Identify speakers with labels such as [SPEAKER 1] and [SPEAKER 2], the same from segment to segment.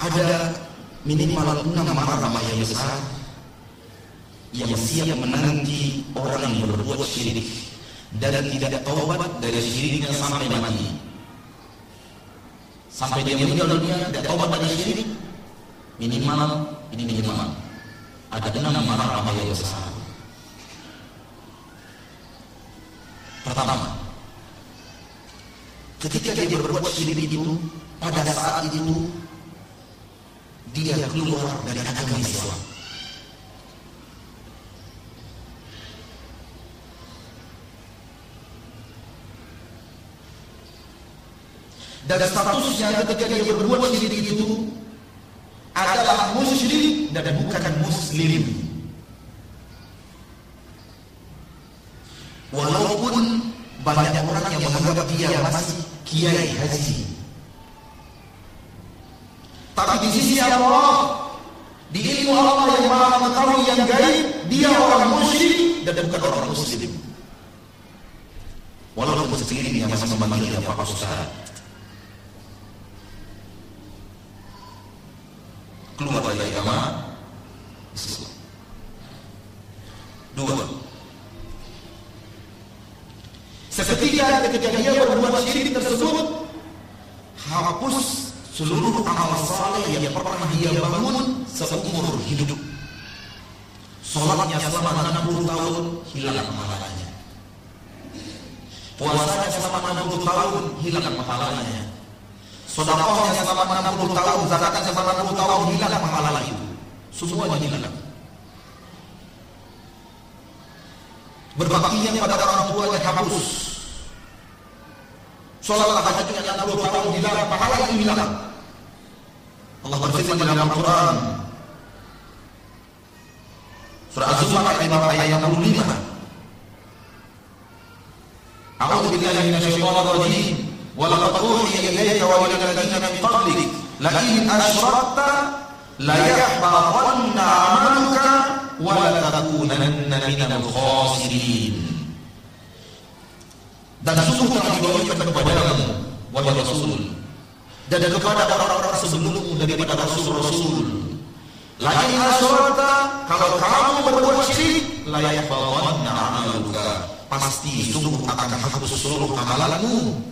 [SPEAKER 1] ada minimal enam marah yang besar yang siap menanti orang yang berbuat syirik dan tidak taubat dari syiriknya sampai mati. Sampai dia meninggal dunia tidak taubat dari syirik minimal ini minimal ada enam marah yang besar. Pertama, ketika dia berbuat syirik itu, pada saat itu dia keluar dari agama Islam. Dan statusnya ketika dia berbuat syirik itu adalah musyrik dan bukan muslim. Walaupun banyak orang yang menganggap dia masih kiai haji. Tapi sisi Allah, di ilmu Allah yang maha mengetahui yang gaib, dia orang musyrik dan bukan orang muslim. Walaupun sekelilingnya masih memanggil dia Pak Ustaz. Keluar dari agama. Dua, Seketika ketika dia berbuat syirik tersebut, hapus seluruh amal saleh yang pernah dia bangun seumur hidup. Sholatnya selama 60 tahun hilang pahalanya. Puasanya selama 60 tahun hilang pahalanya. Sedekahnya selama 60 tahun, zakatnya selama 60 tahun hilang pahala itu. Semuanya hilang. Berbaktinya pada orang tuanya hapus. Sholat tahajudnya 60 tahun hilang, pahala itu hilang. Allah berfirman dalam Al-Quran. Surah Az-Zumar ayat 65 A'udzu billahi minasyaitonir rajim. Wa laqad uhiya ilayka wa ila alladziina min qablik. La in asyrakta la yahbatanna 'amaluka wa la takunanna minal khasirin. Dan sungguh telah dibawakan kepadamu wahai Rasul dan kepada orang-orang sebelummu daripada rasul-rasul. Lain asyarata kalau kamu berbuat syirik layak bawanna amaluka pasti sungguh akan hapus seluruh amalanmu.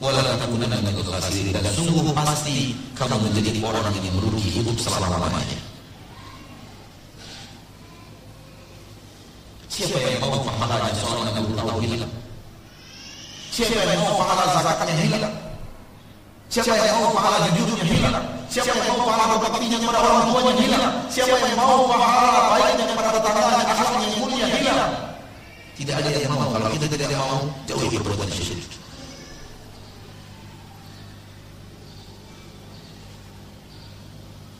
[SPEAKER 1] Wala takunanna minal khasirin dan sungguh pasti kamu menjadi orang yang merugi hidup selama-lamanya. Siapa yang mau pahalanya seorang yang tahu hilang? Siapa yang mau pahala zakatnya hilang? Siapa yang mau pahala jujurnya hilang? Siapa yang mau pahala berbaktinya kepada orang tuanya hilang? Siapa yang mau pahala baiknya kepada tetangganya akhlaknya yang mulia hilang? Tidak ada yang mau kalau kita tidak mau jauhi perbuatan syirik.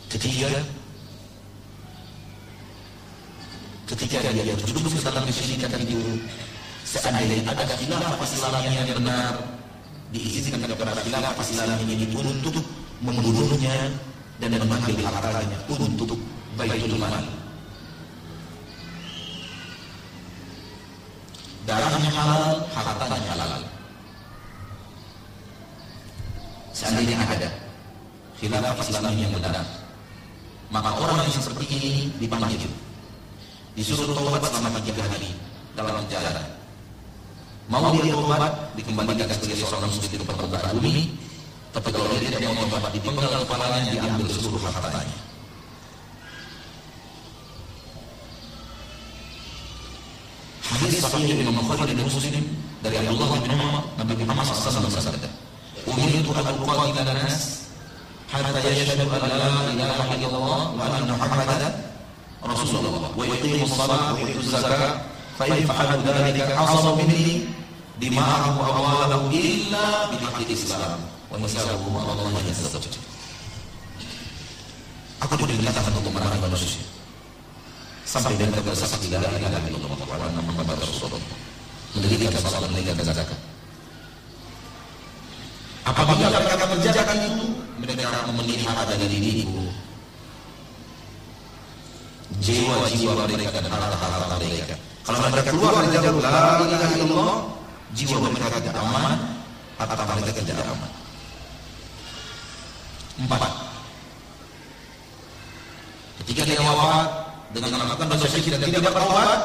[SPEAKER 1] Ketiga, ketika dia terjerumus dalam kesyirikan itu, seandainya ada khilafah Islam yang benar diizinkan kepada khilafah Islam ini untuk membunuhnya dan mengambil hartanya untuk baitul mal. Darahnya halal, hartanya halal. Seandainya ada khilafah Islam yang benar, maka orang yang seperti ini dipanggil, disuruh taubat selama tiga hari dalam penjara mau dia tobat dikembalikan sebagai seorang muslim tempat permukaan bumi tapi kalau dia tidak mau tobat dipenggal kepalanya diambil seluruh hartanya hadis sahih yang Bukhari dan Muslim dari Abdullah bin Umar Nabi Muhammad SAW bersabda Umirtu an uqatila nas hatta yashhadu an la ilaha illallah wa anna Muhammadan Rasulullah wa yuqimu as-salat wa yu'tu zakat. fa in fa'alu dhalika asaba minni dima'ahu awalahu illa bidakil Islam. Wa hisabuhu Allah yasabut aku diperintahkan untuk merangi manusia. Sampai dengan terbesar tidak ada yang ilaha illallah wa anna muhammadar rasulullah. Mendirikan salat meninggalkan zakat. Apabila mereka menjaga itu mereka memelihara dari diriku jiwa-jiwa mereka dan harta-harta mereka. Kalau mereka keluar dari jalur la ilaha illallah jiwa mereka tidak aman, harta mereka tidak aman. Empat. Ketika dia wafat dengan melakukan dosa syirik dan tidak bertobat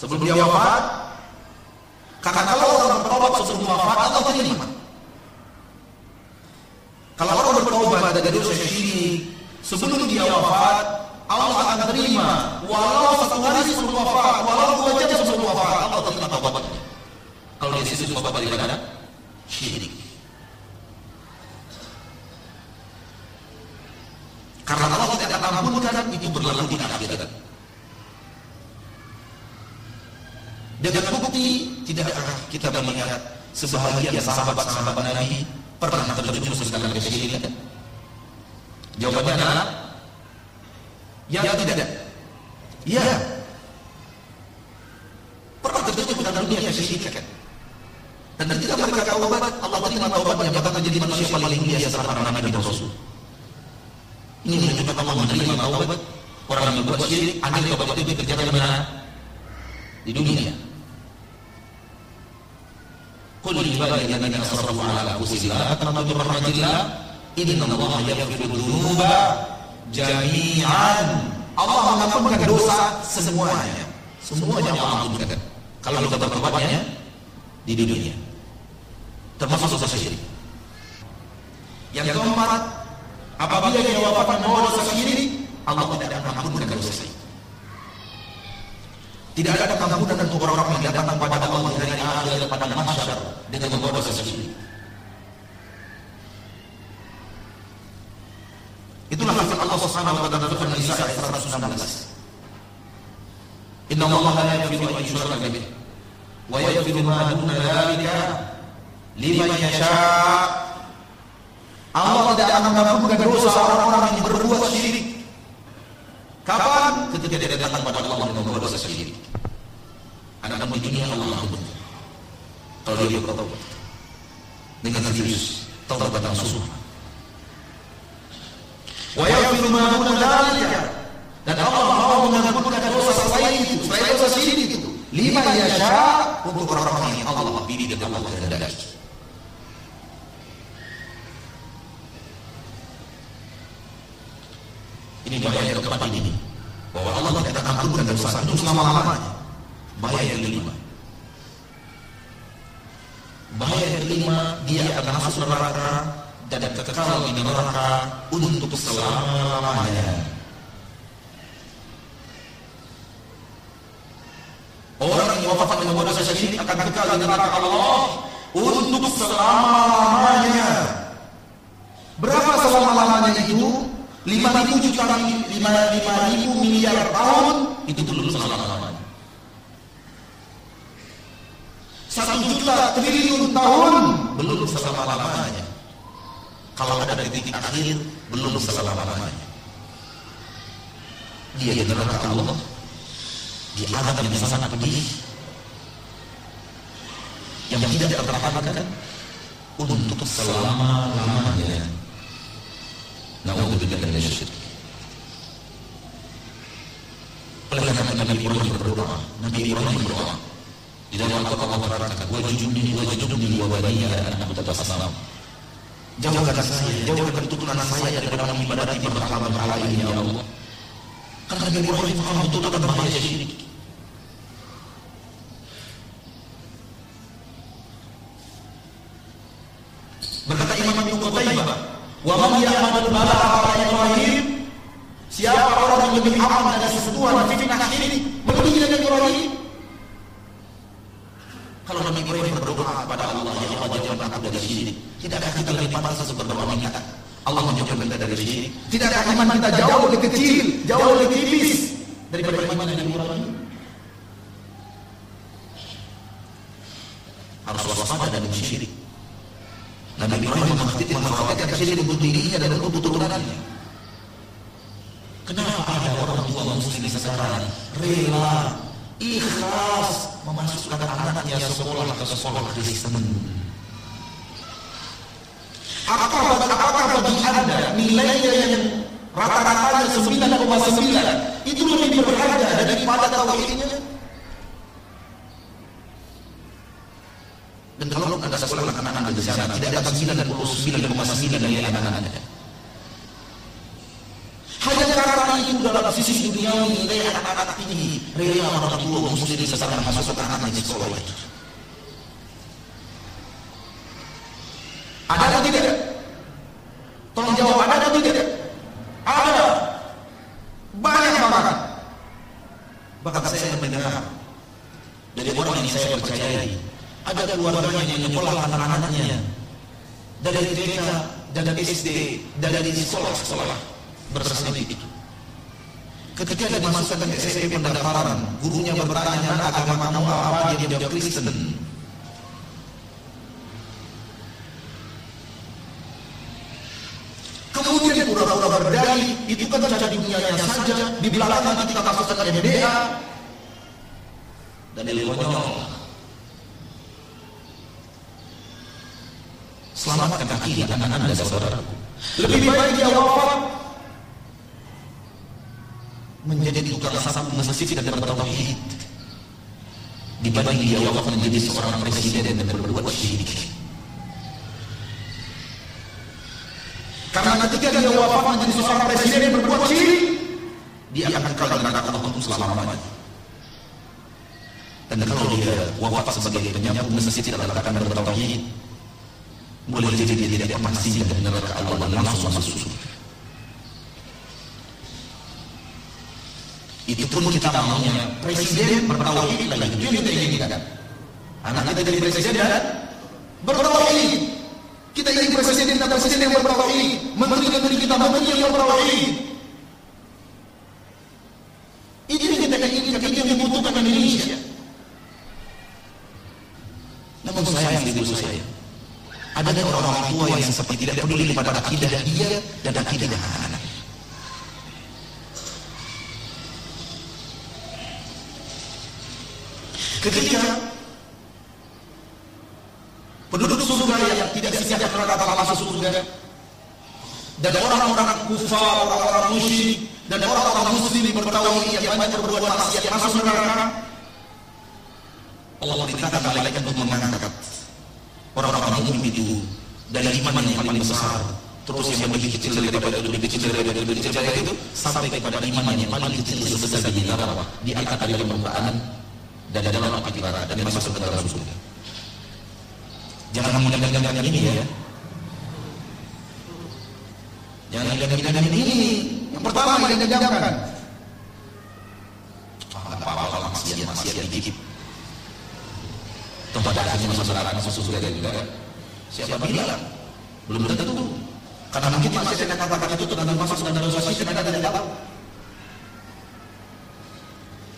[SPEAKER 1] sebelum dia wafat, karena kalau orang bertobat sebelum wafat Allah terima. Kalau orang bertobat dari dosa syirik sebelum dia wafat, Allah akan terima. Walau satu hari sebelum wafat, walau dua jam sebelum wafat, Allah terima taubatnya. Situ tobat daripada syirik. Karena Allah tidak akan ampunkan itu berlalu di akhirat. Dengan bukti tidakkah kita melihat sebahagian sahabat-sahabat Nabi pernah terjerumus dalam kesyirikan? Jawabannya adalah ya tidak. Ya. Pernah terjerumus dalam dunia kesyirikan. Dan ketika mereka taubat, Allah terima taubatnya bahkan menjadi manusia paling mulia setelah para nabi dan rasul. Ini menunjukkan Allah menerima taubat orang yang berbuat syirik, andai taubat itu dikerjakan di mana? Di dunia. Qul ibadi alladziina asrafu 'ala anfusihim la taqnatu min rahmatillah inna Allah yaghfiru dzunuba jami'an. Allah mengampunkan dosa semuanya. Semuanya Allah ampunkan. Kalau kita bertobatnya di dunia. Termasuk dosa syirik. Yang keempat, apabila dia wafat membawa dosa syirik, Allah tidak akan mengampunkan dosa syirik. Tidak ada pengampunan untuk orang-orang yang datang kepada Allah dari akhir pada mahsyar dengan membawa dosa syirik. Itulah firman Allah Subhanahu wa taala dalam Nisa ayat 119. Inna Allah la yaghfiru an yushraka bih wa yaghfiru ma duna liman yasha. Allah tidak akan mengampunkan dosa orang-orang yang berbuat syirik. Kapan? Ketika dia datang kepada Allah dengan dosa syirik. Anak-anak di dunia Allah ampun. Kalau dia bertobat dengan serius, taubat nasuh. Wa yaghfiru ma duna dzalika. Dan Allah mau mengampunkan dosa selain itu, selain dosa syirik itu. Lima yasha untuk orang-orang yang Allah pilih dan Allah kehendaki. Ini bahaya keempat ini. Bahwa Allah tidak akan ampunkan dosa itu selama-lamanya. Bahaya yang kelima. Bahaya yang kelima, dia akan masuk neraka dan kekal di neraka untuk selama-lamanya. Orang yang wafat dengan dosa syirik akan kekal di neraka Allah untuk selama-lamanya. Berapa selama-lamanya itu? 5 ribu juta 5 ribu miliar tahun itu belum selama-lamanya. Satu juta triliun tahun belum selama-lamanya. Kalau ada titik akhir belum selama-lamanya. Dia di neraka Allah di azab yang sangat pedih yang tidak tertahankan untuk selama-lamanya. Na'udzubillah min syirik. Oleh karena Nabi Ibrahim berdoa, Nabi Ibrahim berdoa. Di dalam Al-Quran Allah berkata, "Wa jumni wa jumni wa baniya an na'budu asnam." Jauhkan saya, jauhkan turunan saya daripada mengibadati berhala-berhala ini ya Allah. Karena Nabi Ibrahim Allah betul akan bahaya syirik. Berkata Imam Ibnu Qutaibah, Wa man ya'mal bala'a Ibrahim Siapa orang yang lebih aman dari sesuatu fitnah ini. Melebihi dari Ibrahim Kalau Nabi Ibrahim berdoa kepada Allah Ya Allah jauhkan aku dari syirik Tidakkah kita lebih pantas untuk berdoa minta Allah menjauhkan kita dari syirik Tidakkah iman kita jauh lebih kecil Jauh lebih tipis Daripada iman Nabi Ibrahim. Harus waspada dari syirik Nabi Ibrahim mengkhawatirkan syirik untuk dirinya dan untuk keturunannya. Kenapa ada orang tua muslim sekarang rela ikhlas memasukkan anaknya sekolah ke sekolah Kristen? Apakah apakah bagi anda nilainya yang rata-ratanya 9,9 itu lebih berharga daripada tauhidnya? Dan kalau anda sekolah anak-anak di sana tidak akan 99,9 dari anak-anak anda. Hanya karena itu dalam sisi dunia nilai anak-anak tinggi, rela orang tua muslim sekarang masuk anak di sekolah itu. Ada atau tidak? Tolong jawab, ada atau tidak? Ada. Banyak banget. Bahkan saya mendengar dari orang yang saya percayai, ada keluarganya yang nyekolah anak-anaknya dari TK, dari SD, dari sekolah-sekolah berselip itu. Ketika dia dimasukkan ke SMP pendaftaran, gurunya bertanya agama kamu apa, dia jawab Kristen. Kemudian pura-pura berdalih, itu kan cara dunianya saja, di belakang kita masukkan MBA. Dan dari konyol. Selamatkan kaki anak anda saudaraku. Lebih baik dia wafat menjadi tukang sapu masjid dan bertauhid dibanding dia wafat menjadi seorang presiden dan berbuat syirik. Karena ketika dia wafat menjadi seorang presiden yang berbuat syirik, dia akan kekal di neraka Allah untuk selama-lamanya. Dan kalau dia wafat sebagai penyapu masjid dan akan bertauhid, boleh jadi dia tidak pernah singgah neraka Allah dan langsung masuk surga. Itu pun kita maunya presiden bertauhid lagi. Itu yang kita inginkan. Anak kita jadi presiden dan bertauhid. Kita ingin presiden dan presiden yang bertauhid, menteri-menteri kita menteri yang bertauhid. Itu yang kita inginkan, itu yang dibutuhkan Indonesia. Namun sayang ibu saya, ada orang-orang tua yang seperti tidak peduli pada akidah dia dan akidah anak-anak. Ketika penduduk surga yang tidak siap neraka masuk surga dan orang-orang kufar, orang-orang musyrik dan orang-orang muslim bertauhid yang banyak berbuat maksiat masuk neraka Allah perintahkan malaikat untuk mengangkat orang-orang mukmin itu dari iman yang paling besar terus yang lebih kecil daripada itu lebih kecil daripada itu lebih kecil daripada itu sampai kepada iman yang paling kecil sebesar biji neraka diangkat dari permukaan dan dalam api neraka dan masuk ke dalam surga jangan mengandalkan ini ya. Jangan mengandalkan ini. Yang pertama yang diandalkan ah, apa-apa maksiat dikit tempat akhirnya masuk neraka masuk surga juga siapa bilang? Belum tentu. Karena mungkin masih ada kata-kata itu dan masuk ke dalam dosa kita tidak tahu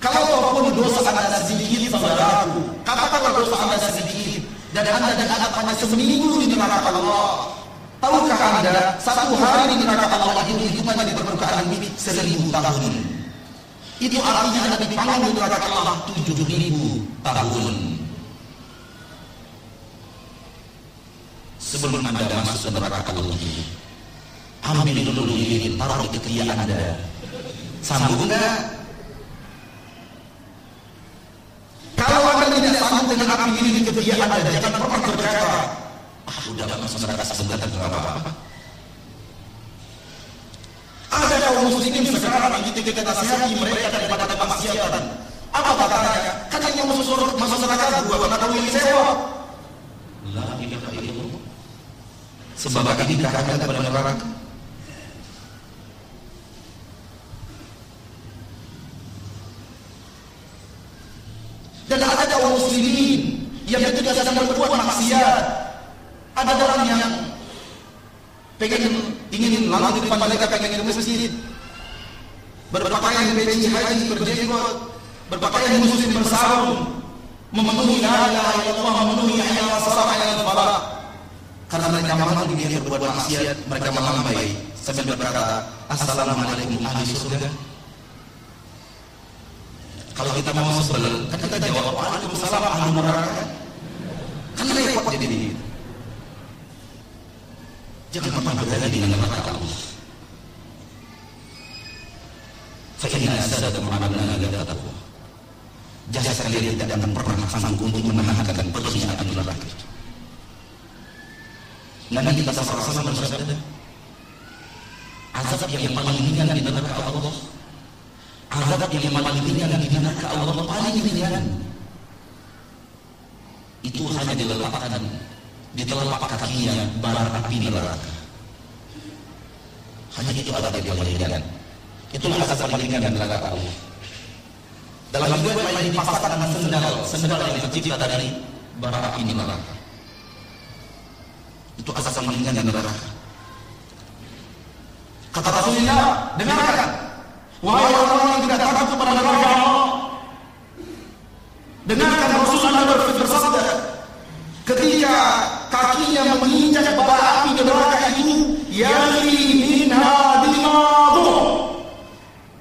[SPEAKER 1] Kalaupun dosa anda sedikit saudaraku, katakanlah dosa anda sedikit dan anda dianggap hanya seminggu di neraka Allah. Tahukah anda satu hari di neraka Allah itu hitungannya di permukaan bumi seribu tahun. Itu artinya anda dipanggang di neraka Allah tujuh ribu tahun. Sebelum anda masuk neraka Allah itu, ambil dulu lilin, taruh di ketiak anda. Sambung enggak? Kalau sanggup dengan api ini di ketiak anda, jangan pernah berkata, ah udah masuk neraka sebentar tidak apa-apa. Ada kaum muslimin sekarang begitu kita nasihati mereka daripada kemaksiatan. Apa katanya? Katanya masuk surga, masuk neraka dua karena tahu yang sewa. La ilaha illallah. Sebab ini katakan kepada neraka. Dan ada kaum muslimin yang ketika sedang berbuat maksiat, ada orang yang pengen ingin lalu di depan mereka pengen ke masjid, berpakaian peci haji berjenggot, berpakaian muslim bersarung, memenuhi la ilaha memenuhi ala salat ala falah. Karena mereka malam dia berbuat maksiat, mereka melambai sambil berkata, Assalamualaikum ahli surga. Kalau kita mau sebel, kan kita jawab Waalaikumsalam ahli neraka. Repot jadi. Jangan pernah berada di neraka Allah. Asadakum amalna la taqwa. Jasa kalian tidak akan pernah sanggup untuk menahankan perkhianatan di neraka. Nabi kita wasallam bersabda, azab yang paling ringan di neraka Allah azab yang paling ringan di neraka Allah paling ringan itu hanya diletakkan di telapak kakinya bara api neraka hanya itu azab yang paling ringan itulah azab paling ringan di neraka Allah dalam riwayat lain dipasangkan dengan sendal sendal yang tercipta dari bara api neraka itu azab paling ringan di neraka Kata Rasulullah, dengarkan. Wahai orang-orang yang tidak takut kepada neraka Allah. Dengarkan Rasulullah bersabda. Ketika kakinya menginjak bara api neraka itu, yali minha dimadu.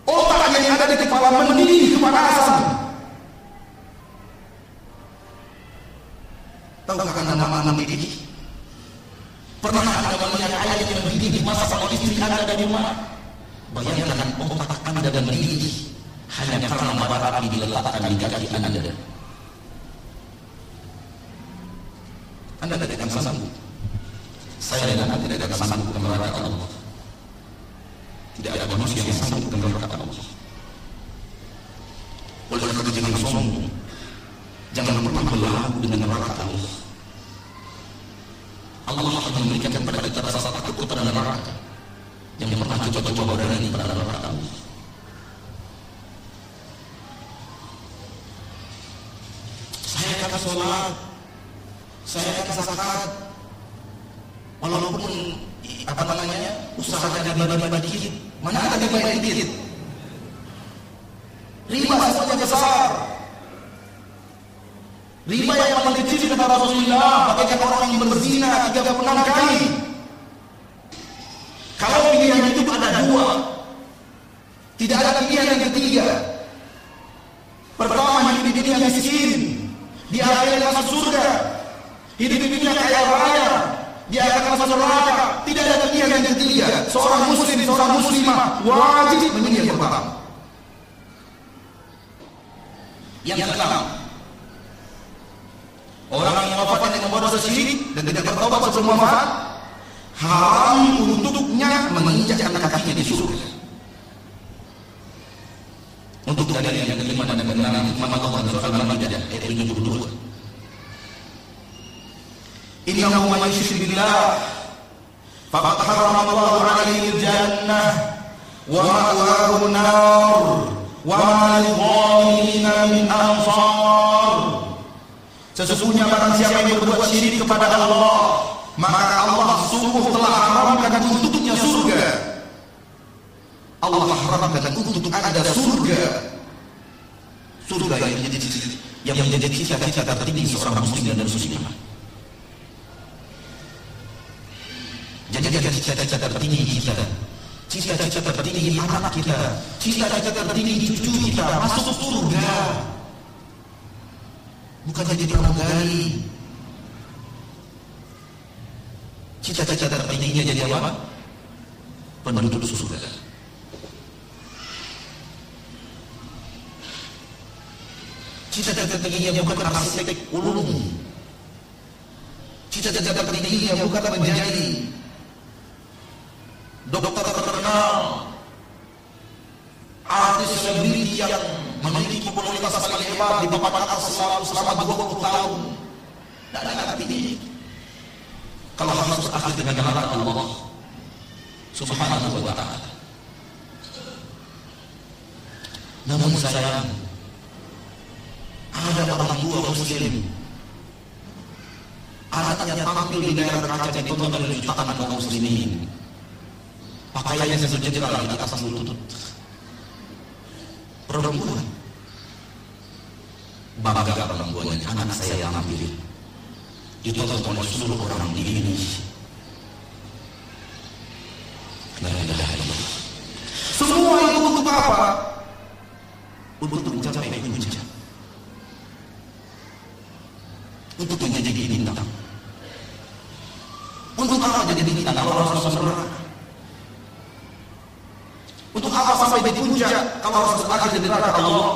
[SPEAKER 1] Otak yang ada di kepala mendidih kepanasan. Tahukah nama-nama mendidih? Pernah anda melihat ayat yang mendidih dimasak oleh istri anda dari rumah? Bayangkan otak anda dan mendidih hanya karena bara api diletakkan di kaki anda. Anda tidak akan sanggup. Saya dan anda tidak akan sanggup ke Allah. Tidak ada manusia yang sanggup ke Allah. Oleh karena itu jangan sombong. Jangan pernah berlaku dengan neraka Allah. Allah akan memberikan kepada kita rasa takut kepada neraka yang pernah coba-coba berani pada neraka Allah. Saya akan sholat, saya akan zakat, walaupun apa namanya riba-riba dikit, mana ada riba yang dikit? Riba semuanya besar. Riba yang paling kecil kata Rasulullah bagaikan orang yang berzina 36 kali. Kalau pilihan itu ada dua, tidak ada pilihan yang ketiga. Pertama hidup di dunia miskin, di akhirat masuk surga. Hidup di dunia kaya raya, di akhirat masuk neraka. Tidak ada pilihan yang ketiga. Seorang muslim, seorang muslimah wajib memilih yang pertama. Yang keenam, Orang yang wafat dengan dosa syirik dan tidak bertobat sebelum wafat haram untuknya menginjak kakinya di surga. Untuk dalil yang kelima dan keenam hikmah Allah dalam Al-Maidah ayat 72. Yusyrik billah faqad harrama Allah 'alaihi al-jannah wa ma'wahu an-nar wa ma lil-zalimin min ansar. Sesungguhnya barang siapa yang berbuat syirik kepada Allah, maka Allah sungguh telah haramkan untuknya surga. Allah haramkan untuk ada surga. Surga yang menjadi yang menjadi cita-cita tertinggi seorang muslim dan muslimah. Jadi cita-cita tertinggi kita, cita-cita tertinggi anak kita, cita-cita tertinggi cucu kita masuk surga bukan jadi pramugari. Cita-cita tertingginya jadi apa? Penduduk surga. Cita-cita tertingginya bukan arsitek ulung. Cita-cita tertingginya bukan menjadi terkenal, artis selebriti yang memiliki popularitas paling hebat di papan atas selalu selama 20 tahun. Tidak ada artinya. Kalau harus berakhir dengan neraka Allah Subhanahu wa ta'ala. Namun sayang, ada orang tua muslim anaknya tampil di daerah kaca ditonton oleh jutaan kaum muslimin pakaiannya sejajar di atas lutut. Perempuan. Bangga perempuannya anak saya yang ambil. Ditonton oleh seluruh orang di Indonesia La ilaha illallah. Semua itu untuk apa? Untuk mencapai puncak. Untuk menjadi bintang. Untuk apa jadi bintang kalau harus masuk neraka? Untuk apa sampai di puncak kalau harus berakhir di neraka Allah?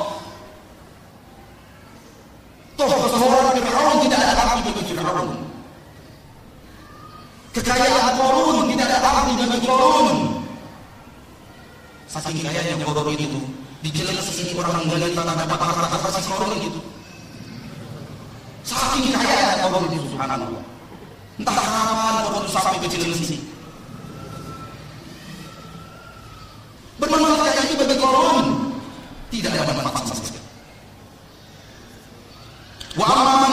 [SPEAKER 1] Toh kesohoran Fir'aun tidak ada arti bagi Fir'aun. Kekayaan Korun tidak ada arti bagi Korun. saking kayanya koror itu di jalan sini orang menggali tanah dapat harta kasih koror itu saking kayanya koror itu subhanallah entah kapan itu sampai ke sini bermanfaat itu bagi korun tidak ada manfaat sama sekali wa amma man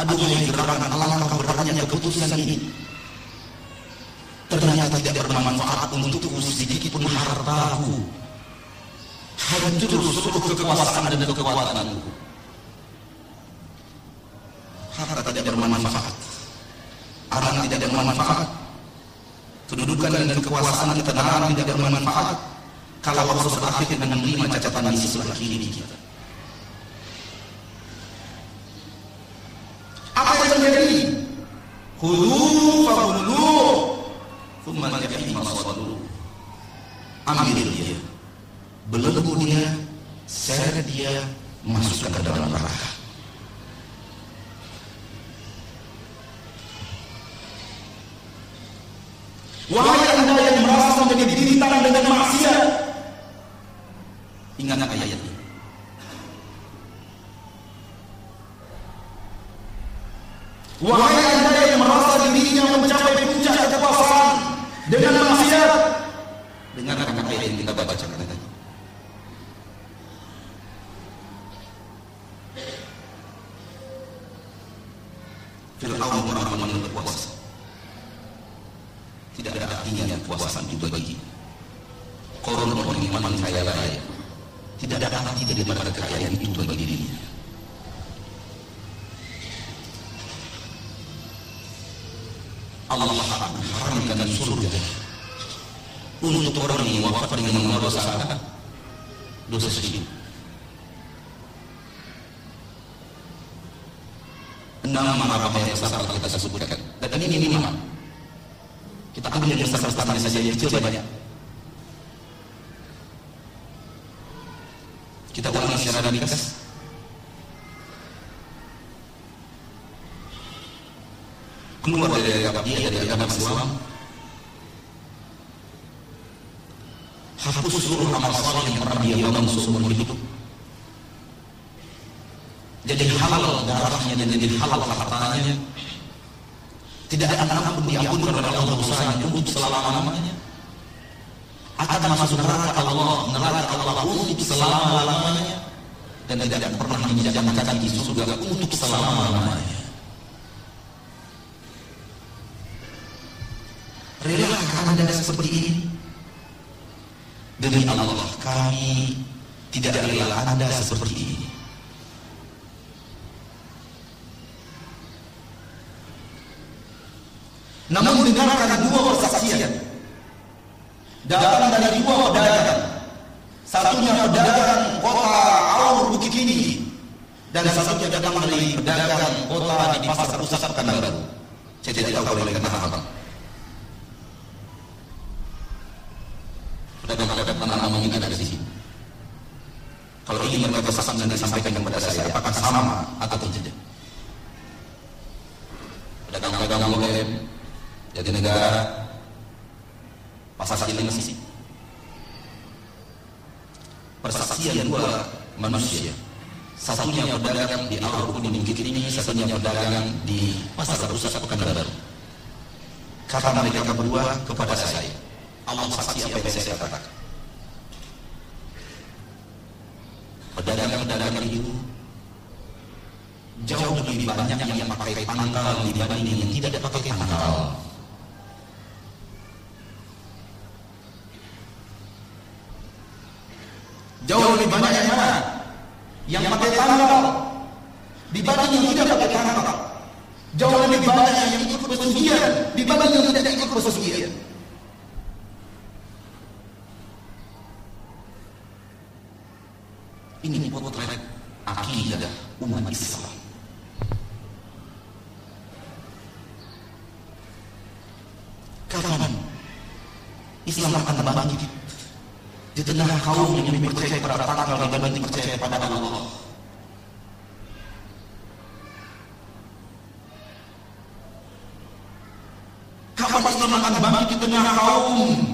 [SPEAKER 1] Aduhai gerangan alangkah beratnya keputusan ini. Ternyata tidak bermanfaat untukku sedikit pun hartaku. Hancur seluruh kekuasaan dan kekuatanku. Harta tidak bermanfaat. Anak tidak bermanfaat. Kedudukan dan kekuasaan dalam tidak bermanfaat. Kalau harus berakhir dengan lima catatan di sebelah kiri kita. apa yang terjadi? Hulu fahulu Thumma jahim masallu Ambil dia. Belenggu dia Seret dia Masukkan ke dalam neraka. Wahai anda yang merasa menjadi bintang dengan maksiat Ingat ayat ini Wahai anda yang merasa dirinya mencapai puncak kekuasaan dengan maksiat, dengarkan ayat yang kita bacakan tadi. Fir'aun orang-orang yang berkuasa. Tidak ada artinya kekuasaan itu bagi Korun orang iman kaya raya. Tidak ada arti daripada kekayaan itu bagi dirinya. Allah haramkan surga untuk orang yang wafat dengan mendosakan dosa syirik. Enam marah yang besar kita sebutkan. Dan ini minimal. Kita ambil yang besar-besar saja yang kecil banyak. Kita ulangi secara ringkas. Keluar dari agama dia dari agama Islam. Hapus seluruh amal saleh yang pernah dia bangun seumur hidup. Jadi halal darahnya dan jadi halal hartanya. Tidak ada anak pun diampunkan oleh Allah dosanya untuk selama-lamanya. Akan masuk neraka Allah neraka Allah untuk selama-lamanya. Dan tidak pernah menjadikan di surga untuk selama-lamanya Relakah anda seperti ini? Demi Allah kami tidak rela anda seperti ini. Namun dengarkan dua persaksian datang dari dua pedagang. Satunya pedagang kota Aur Bukit Tinggi dan satunya datang dari pedagang kota di pasar pusat Pekanbaru. Saya tidak tahu kalau kenapa apa. Pedagang-pedagang tanah abang ini ada di sini. Kalau ini mereka pesan dan disampaikan kepada saya, apakah sama atau tidak? Pedagang-pedagang lem, jadi negara, pasar masih persaksian dua manusia satunya pedagang di Al Kuning Bukit ini satunya pedagang di pasar pusat Pekanbaru kata mereka berdua kepada saya Allah saksi apa yang saya katakan pedagang-pedagang itu jauh lebih banyak yang pakai tangkal dibanding yang tidak pakai tangkal Jauh lebih banyak yang mana? Yang pakai tanggal dibanding yang tidak pakai tanggal. Jauh lebih banyak yang ikut pesugihan dibanding yang tidak ikut pesugihan. Akidah umat Islam. Kapan Islam akan bangkit di tengah kaum yang lebih percaya pada tanggal dibanding percaya pada Allah? Kapan Islam akan bangkit di tengah kaum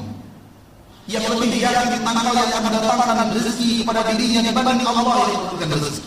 [SPEAKER 1] yang lebih yakin tanggal yang akan mendatangkan rezeki kepada dirinya dibanding Allah yang menentukan rezeki?